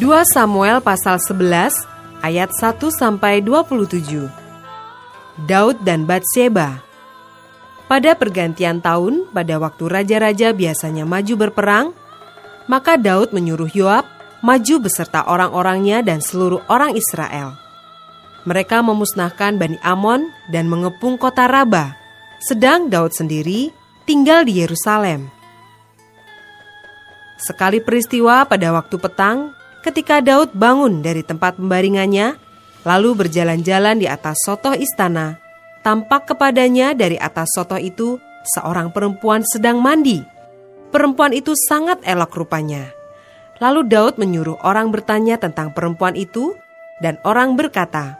2 Samuel pasal 11 ayat 1 sampai 27. Daud dan Batseba. Pada pergantian tahun, pada waktu raja-raja biasanya maju berperang, maka Daud menyuruh Yoab maju beserta orang-orangnya dan seluruh orang Israel. Mereka memusnahkan Bani Amon dan mengepung kota Raba, sedang Daud sendiri tinggal di Yerusalem. Sekali peristiwa pada waktu petang, ketika Daud bangun dari tempat pembaringannya, lalu berjalan-jalan di atas sotoh istana, tampak kepadanya dari atas sotoh itu seorang perempuan sedang mandi. Perempuan itu sangat elok rupanya. Lalu Daud menyuruh orang bertanya tentang perempuan itu, dan orang berkata,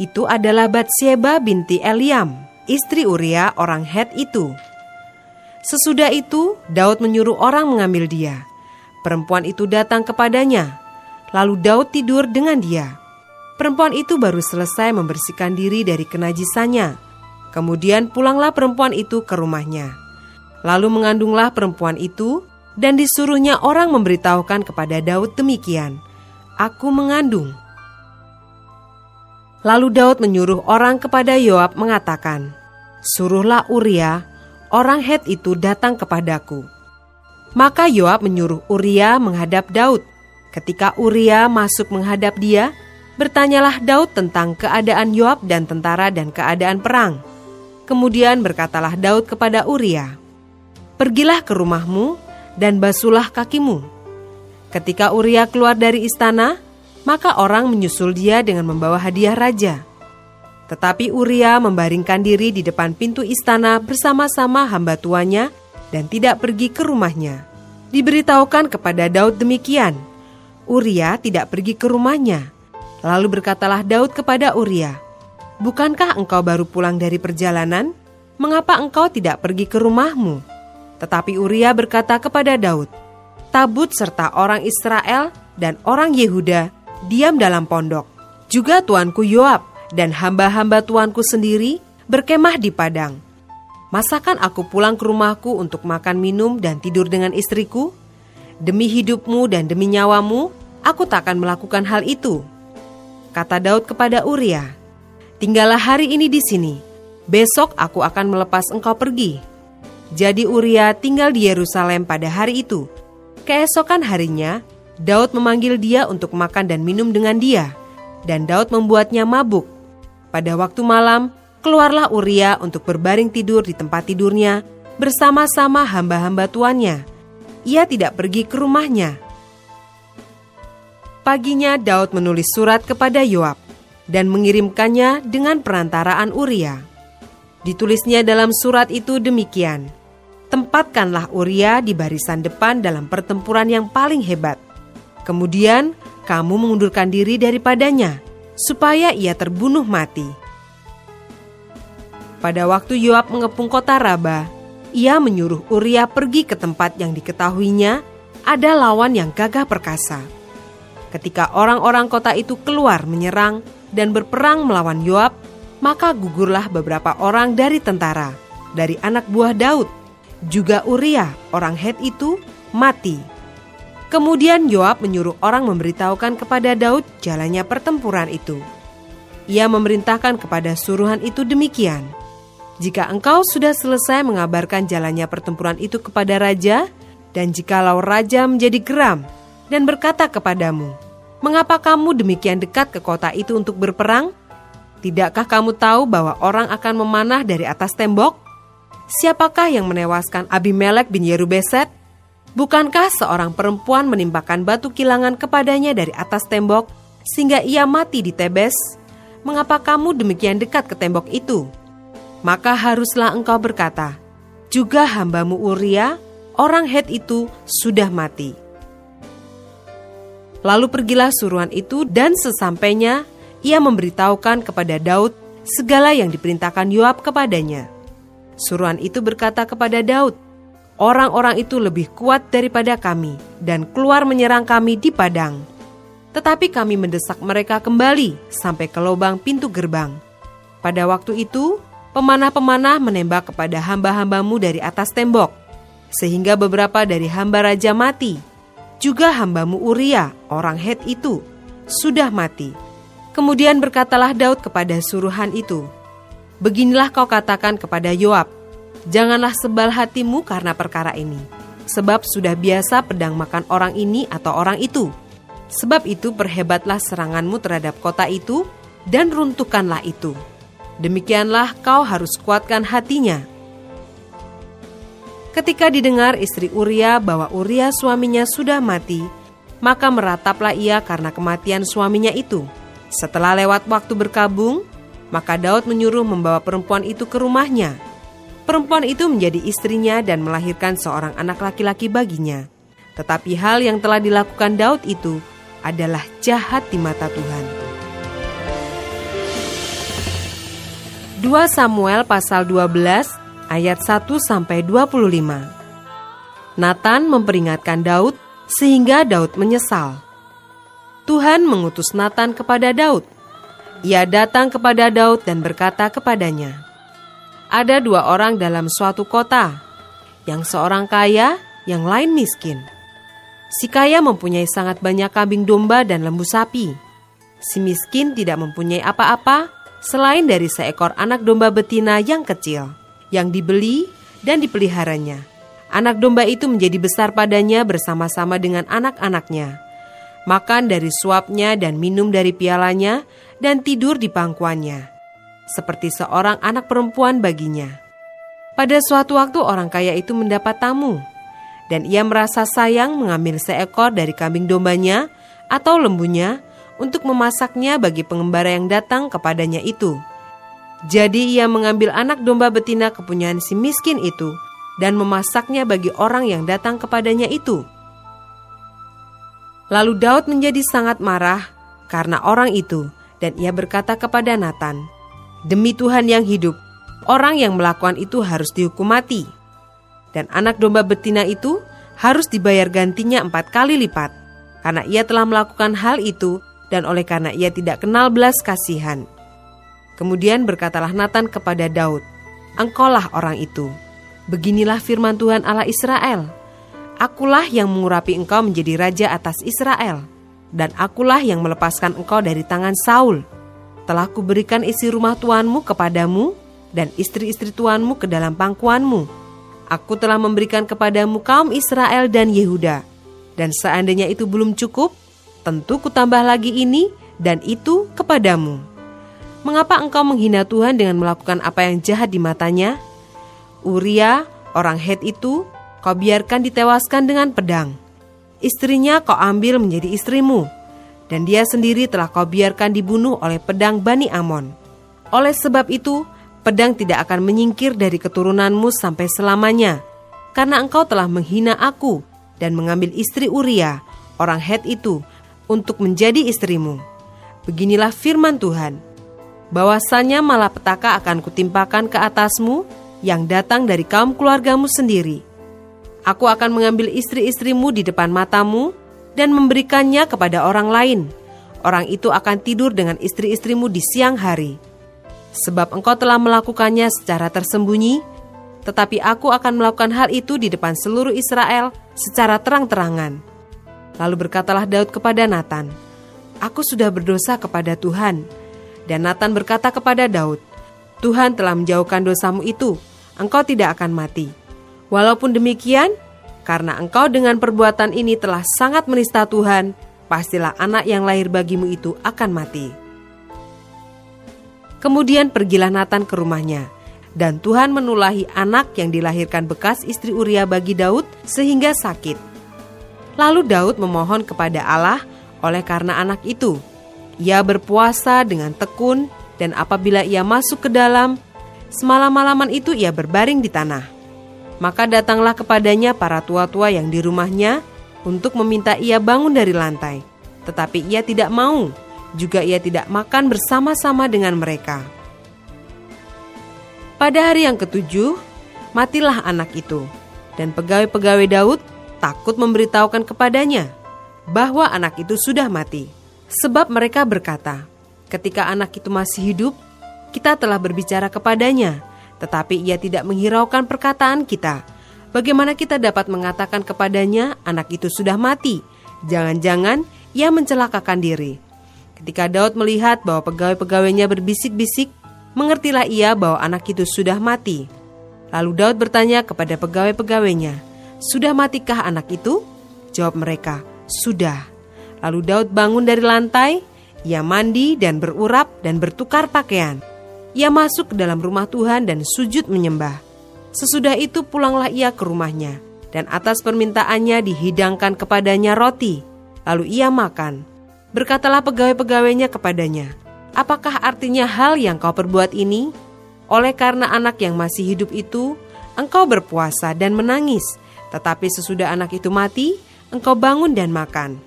"Itu adalah Batseba binti Eliam, istri Uria orang Het itu." Sesudah itu, Daud menyuruh orang mengambil dia. Perempuan itu datang kepadanya, Lalu Daud tidur dengan dia. Perempuan itu baru selesai membersihkan diri dari kenajisannya. Kemudian pulanglah perempuan itu ke rumahnya. Lalu mengandunglah perempuan itu dan disuruhnya orang memberitahukan kepada Daud demikian. Aku mengandung. Lalu Daud menyuruh orang kepada Yoab mengatakan, Suruhlah Uria, orang Het itu datang kepadaku. Maka Yoab menyuruh Uria menghadap Daud Ketika Uria masuk menghadap dia, bertanyalah Daud tentang keadaan Yoab dan tentara dan keadaan perang. Kemudian berkatalah Daud kepada Uria, "Pergilah ke rumahmu dan basuhlah kakimu." Ketika Uria keluar dari istana, maka orang menyusul dia dengan membawa hadiah raja. Tetapi Uria membaringkan diri di depan pintu istana bersama-sama hamba tuanya dan tidak pergi ke rumahnya. Diberitahukan kepada Daud demikian, Uria tidak pergi ke rumahnya. Lalu berkatalah Daud kepada Uria, Bukankah engkau baru pulang dari perjalanan? Mengapa engkau tidak pergi ke rumahmu? Tetapi Uria berkata kepada Daud, Tabut serta orang Israel dan orang Yehuda diam dalam pondok. Juga tuanku Yoab dan hamba-hamba tuanku sendiri berkemah di padang. Masakan aku pulang ke rumahku untuk makan minum dan tidur dengan istriku? Demi hidupmu dan demi nyawamu, aku tak akan melakukan hal itu. Kata Daud kepada Uria, tinggallah hari ini di sini, besok aku akan melepas engkau pergi. Jadi Uria tinggal di Yerusalem pada hari itu. Keesokan harinya, Daud memanggil dia untuk makan dan minum dengan dia, dan Daud membuatnya mabuk. Pada waktu malam, keluarlah Uria untuk berbaring tidur di tempat tidurnya bersama-sama hamba-hamba tuannya ia tidak pergi ke rumahnya. Paginya Daud menulis surat kepada Yoab dan mengirimkannya dengan perantaraan Uria. Ditulisnya dalam surat itu demikian, Tempatkanlah Uria di barisan depan dalam pertempuran yang paling hebat. Kemudian kamu mengundurkan diri daripadanya, supaya ia terbunuh mati. Pada waktu Yoab mengepung kota Rabah, ia menyuruh Uria pergi ke tempat yang diketahuinya ada lawan yang gagah perkasa. Ketika orang-orang kota itu keluar menyerang dan berperang melawan Yoab, maka gugurlah beberapa orang dari tentara, dari anak buah Daud. Juga Uria, orang Het itu, mati. Kemudian Yoab menyuruh orang memberitahukan kepada Daud jalannya pertempuran itu. Ia memerintahkan kepada suruhan itu demikian – jika engkau sudah selesai mengabarkan jalannya pertempuran itu kepada raja, dan jikalau raja menjadi geram dan berkata kepadamu, "Mengapa kamu demikian dekat ke kota itu untuk berperang? Tidakkah kamu tahu bahwa orang akan memanah dari atas tembok? Siapakah yang menewaskan Abimelek bin Yerubeset? Bukankah seorang perempuan menimpakan batu kilangan kepadanya dari atas tembok sehingga ia mati di Tebes? Mengapa kamu demikian dekat ke tembok itu?" maka haruslah engkau berkata, juga hambamu Uria, orang Het itu sudah mati. Lalu pergilah suruhan itu dan sesampainya ia memberitahukan kepada Daud segala yang diperintahkan Yoab kepadanya. Suruhan itu berkata kepada Daud, Orang-orang itu lebih kuat daripada kami dan keluar menyerang kami di padang. Tetapi kami mendesak mereka kembali sampai ke lubang pintu gerbang. Pada waktu itu, pemanah-pemanah menembak kepada hamba-hambamu dari atas tembok, sehingga beberapa dari hamba raja mati. Juga hambamu Uria, orang Het itu, sudah mati. Kemudian berkatalah Daud kepada suruhan itu, Beginilah kau katakan kepada Yoab, Janganlah sebal hatimu karena perkara ini, sebab sudah biasa pedang makan orang ini atau orang itu. Sebab itu perhebatlah seranganmu terhadap kota itu, dan runtuhkanlah itu. Demikianlah kau harus kuatkan hatinya. Ketika didengar istri Uria bahwa Uria suaminya sudah mati, maka merataplah ia karena kematian suaminya itu. Setelah lewat waktu berkabung, maka Daud menyuruh membawa perempuan itu ke rumahnya. Perempuan itu menjadi istrinya dan melahirkan seorang anak laki-laki baginya. Tetapi hal yang telah dilakukan Daud itu adalah jahat di mata Tuhan. 2 Samuel pasal 12 ayat 1 sampai 25. Nathan memperingatkan Daud sehingga Daud menyesal. Tuhan mengutus Nathan kepada Daud. Ia datang kepada Daud dan berkata kepadanya, "Ada dua orang dalam suatu kota, yang seorang kaya, yang lain miskin. Si kaya mempunyai sangat banyak kambing domba dan lembu sapi. Si miskin tidak mempunyai apa-apa selain dari seekor anak domba betina yang kecil, yang dibeli dan dipeliharanya. Anak domba itu menjadi besar padanya bersama-sama dengan anak-anaknya. Makan dari suapnya dan minum dari pialanya dan tidur di pangkuannya. Seperti seorang anak perempuan baginya. Pada suatu waktu orang kaya itu mendapat tamu. Dan ia merasa sayang mengambil seekor dari kambing dombanya atau lembunya untuk memasaknya bagi pengembara yang datang kepadanya itu. Jadi ia mengambil anak domba betina kepunyaan si miskin itu dan memasaknya bagi orang yang datang kepadanya itu. Lalu Daud menjadi sangat marah karena orang itu dan ia berkata kepada Nathan, Demi Tuhan yang hidup, orang yang melakukan itu harus dihukum mati. Dan anak domba betina itu harus dibayar gantinya empat kali lipat, karena ia telah melakukan hal itu dan oleh karena ia tidak kenal belas kasihan. Kemudian berkatalah Nathan kepada Daud, Engkaulah orang itu. Beginilah firman Tuhan Allah Israel. Akulah yang mengurapi engkau menjadi raja atas Israel. Dan akulah yang melepaskan engkau dari tangan Saul. Telah kuberikan isi rumah tuanmu kepadamu dan istri-istri tuanmu ke dalam pangkuanmu. Aku telah memberikan kepadamu kaum Israel dan Yehuda. Dan seandainya itu belum cukup, tentu kutambah lagi ini dan itu kepadamu. Mengapa engkau menghina Tuhan dengan melakukan apa yang jahat di matanya? Uria, orang Het itu, kau biarkan ditewaskan dengan pedang. Istrinya kau ambil menjadi istrimu, dan dia sendiri telah kau biarkan dibunuh oleh pedang Bani Amon. Oleh sebab itu, pedang tidak akan menyingkir dari keturunanmu sampai selamanya, karena engkau telah menghina aku dan mengambil istri Uria, orang Het itu, untuk menjadi istrimu. Beginilah firman Tuhan, bahwasanya malapetaka akan kutimpakan ke atasmu yang datang dari kaum keluargamu sendiri. Aku akan mengambil istri-istrimu di depan matamu dan memberikannya kepada orang lain. Orang itu akan tidur dengan istri-istrimu di siang hari. Sebab engkau telah melakukannya secara tersembunyi, tetapi aku akan melakukan hal itu di depan seluruh Israel secara terang-terangan. Lalu berkatalah Daud kepada Nathan, Aku sudah berdosa kepada Tuhan. Dan Nathan berkata kepada Daud, Tuhan telah menjauhkan dosamu itu, engkau tidak akan mati. Walaupun demikian, karena engkau dengan perbuatan ini telah sangat menista Tuhan, pastilah anak yang lahir bagimu itu akan mati. Kemudian pergilah Nathan ke rumahnya, dan Tuhan menulahi anak yang dilahirkan bekas istri Uria bagi Daud sehingga sakit. Lalu Daud memohon kepada Allah oleh karena anak itu. Ia berpuasa dengan tekun dan apabila ia masuk ke dalam, semalam-malaman itu ia berbaring di tanah. Maka datanglah kepadanya para tua-tua yang di rumahnya untuk meminta ia bangun dari lantai. Tetapi ia tidak mau, juga ia tidak makan bersama-sama dengan mereka. Pada hari yang ketujuh, matilah anak itu, dan pegawai-pegawai Daud takut memberitahukan kepadanya bahwa anak itu sudah mati. Sebab mereka berkata, ketika anak itu masih hidup, kita telah berbicara kepadanya, tetapi ia tidak menghiraukan perkataan kita. Bagaimana kita dapat mengatakan kepadanya anak itu sudah mati? Jangan-jangan ia mencelakakan diri. Ketika Daud melihat bahwa pegawai-pegawainya berbisik-bisik, mengertilah ia bahwa anak itu sudah mati. Lalu Daud bertanya kepada pegawai-pegawainya, "Sudah matikah anak itu?" Jawab mereka, "Sudah." Lalu Daud bangun dari lantai, ia mandi dan berurap dan bertukar pakaian. Ia masuk ke dalam rumah Tuhan dan sujud menyembah. Sesudah itu pulanglah ia ke rumahnya, dan atas permintaannya dihidangkan kepadanya roti. Lalu ia makan. Berkatalah pegawai-pegawainya kepadanya, Apakah artinya hal yang kau perbuat ini? Oleh karena anak yang masih hidup itu, engkau berpuasa dan menangis, tetapi sesudah anak itu mati, engkau bangun dan makan.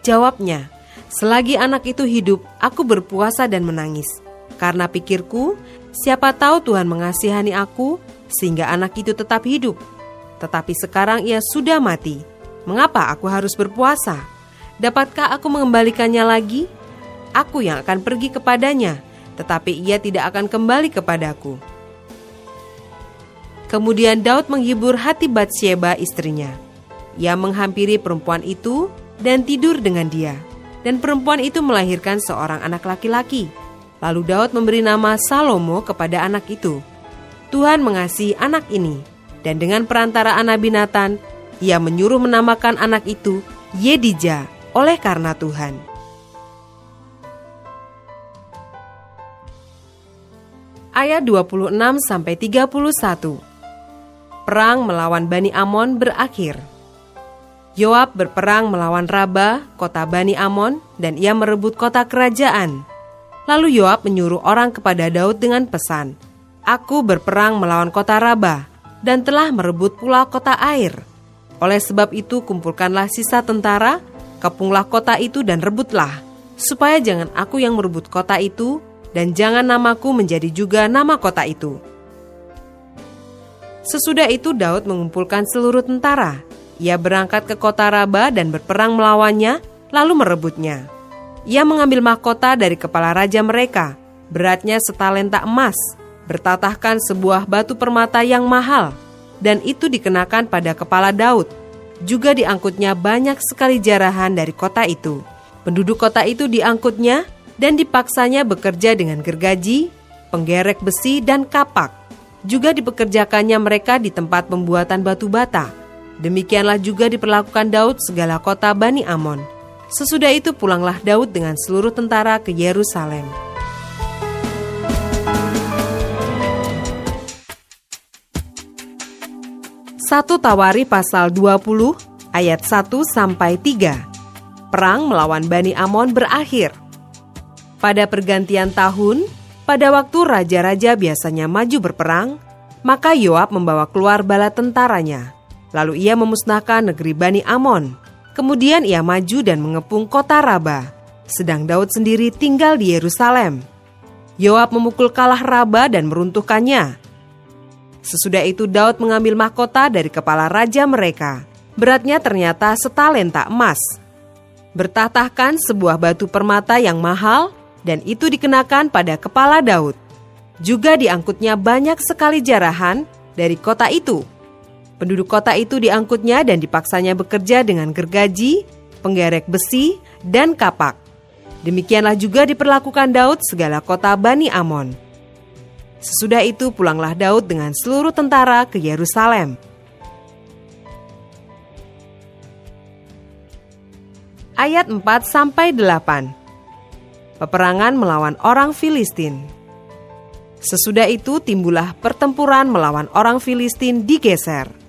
Jawabnya, selagi anak itu hidup, aku berpuasa dan menangis karena pikirku, siapa tahu Tuhan mengasihani aku sehingga anak itu tetap hidup. Tetapi sekarang ia sudah mati. Mengapa aku harus berpuasa? Dapatkah aku mengembalikannya lagi? Aku yang akan pergi kepadanya, tetapi ia tidak akan kembali kepadaku. Kemudian Daud menghibur hati Batsyeba istrinya. Ia menghampiri perempuan itu dan tidur dengan dia. Dan perempuan itu melahirkan seorang anak laki-laki. Lalu Daud memberi nama Salomo kepada anak itu. Tuhan mengasihi anak ini, dan dengan perantaraan Nabi Nathan, ia menyuruh menamakan anak itu Yedija oleh karena Tuhan. Ayat 26 sampai 31. Perang melawan Bani Amon berakhir. Yoab berperang melawan Raba, kota Bani Amon, dan ia merebut kota kerajaan. Lalu Yoab menyuruh orang kepada Daud dengan pesan, Aku berperang melawan kota Raba dan telah merebut pula kota air. Oleh sebab itu kumpulkanlah sisa tentara, kepunglah kota itu dan rebutlah, supaya jangan aku yang merebut kota itu dan jangan namaku menjadi juga nama kota itu. Sesudah itu Daud mengumpulkan seluruh tentara. Ia berangkat ke kota Raba dan berperang melawannya, lalu merebutnya. Ia mengambil mahkota dari kepala raja mereka, beratnya setalenta emas, bertatahkan sebuah batu permata yang mahal, dan itu dikenakan pada kepala Daud. Juga diangkutnya banyak sekali jarahan dari kota itu. Penduduk kota itu diangkutnya dan dipaksanya bekerja dengan gergaji, penggerek besi, dan kapak. Juga dipekerjakannya mereka di tempat pembuatan batu bata. Demikianlah juga diperlakukan Daud segala kota Bani Amon Sesudah itu pulanglah Daud dengan seluruh tentara ke Yerusalem. Satu Tawari pasal 20 ayat 1 sampai 3. Perang melawan Bani Amon berakhir. Pada pergantian tahun, pada waktu raja-raja biasanya maju berperang, maka Yoab membawa keluar bala tentaranya. Lalu ia memusnahkan negeri Bani Amon Kemudian ia maju dan mengepung kota Raba, sedang Daud sendiri tinggal di Yerusalem. Yoab memukul kalah Raba dan meruntuhkannya. Sesudah itu Daud mengambil mahkota dari kepala raja mereka. Beratnya ternyata setalenta emas. Bertatahkan sebuah batu permata yang mahal dan itu dikenakan pada kepala Daud. Juga diangkutnya banyak sekali jarahan dari kota itu Penduduk kota itu diangkutnya dan dipaksanya bekerja dengan gergaji, penggerek besi, dan kapak. Demikianlah juga diperlakukan Daud segala kota Bani Amon. Sesudah itu pulanglah Daud dengan seluruh tentara ke Yerusalem. Ayat 4 sampai 8. Peperangan melawan orang Filistin. Sesudah itu timbullah pertempuran melawan orang Filistin di Geser.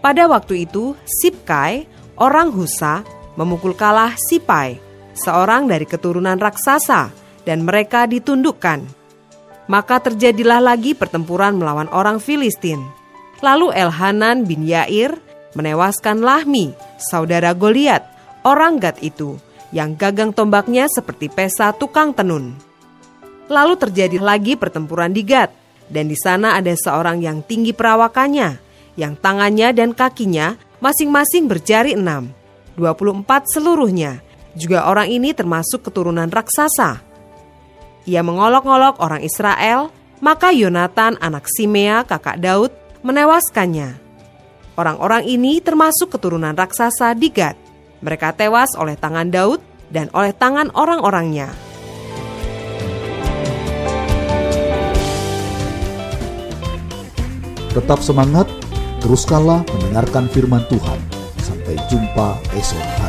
Pada waktu itu, Sipkai, orang Husa, memukul kalah Sipai, seorang dari keturunan raksasa, dan mereka ditundukkan. Maka terjadilah lagi pertempuran melawan orang Filistin. Lalu Elhanan bin Yair menewaskan Lahmi, saudara Goliat, orang Gad itu, yang gagang tombaknya seperti pesa tukang tenun. Lalu terjadi lagi pertempuran di Gad, dan di sana ada seorang yang tinggi perawakannya, yang tangannya dan kakinya masing-masing berjari enam, 24 seluruhnya. Juga orang ini termasuk keturunan raksasa. Ia mengolok-olok orang Israel, maka Yonatan anak Simea kakak Daud menewaskannya. Orang-orang ini termasuk keturunan raksasa di Gad. Mereka tewas oleh tangan Daud dan oleh tangan orang-orangnya. Tetap semangat, teruskanlah mendengarkan firman Tuhan. Sampai jumpa esok.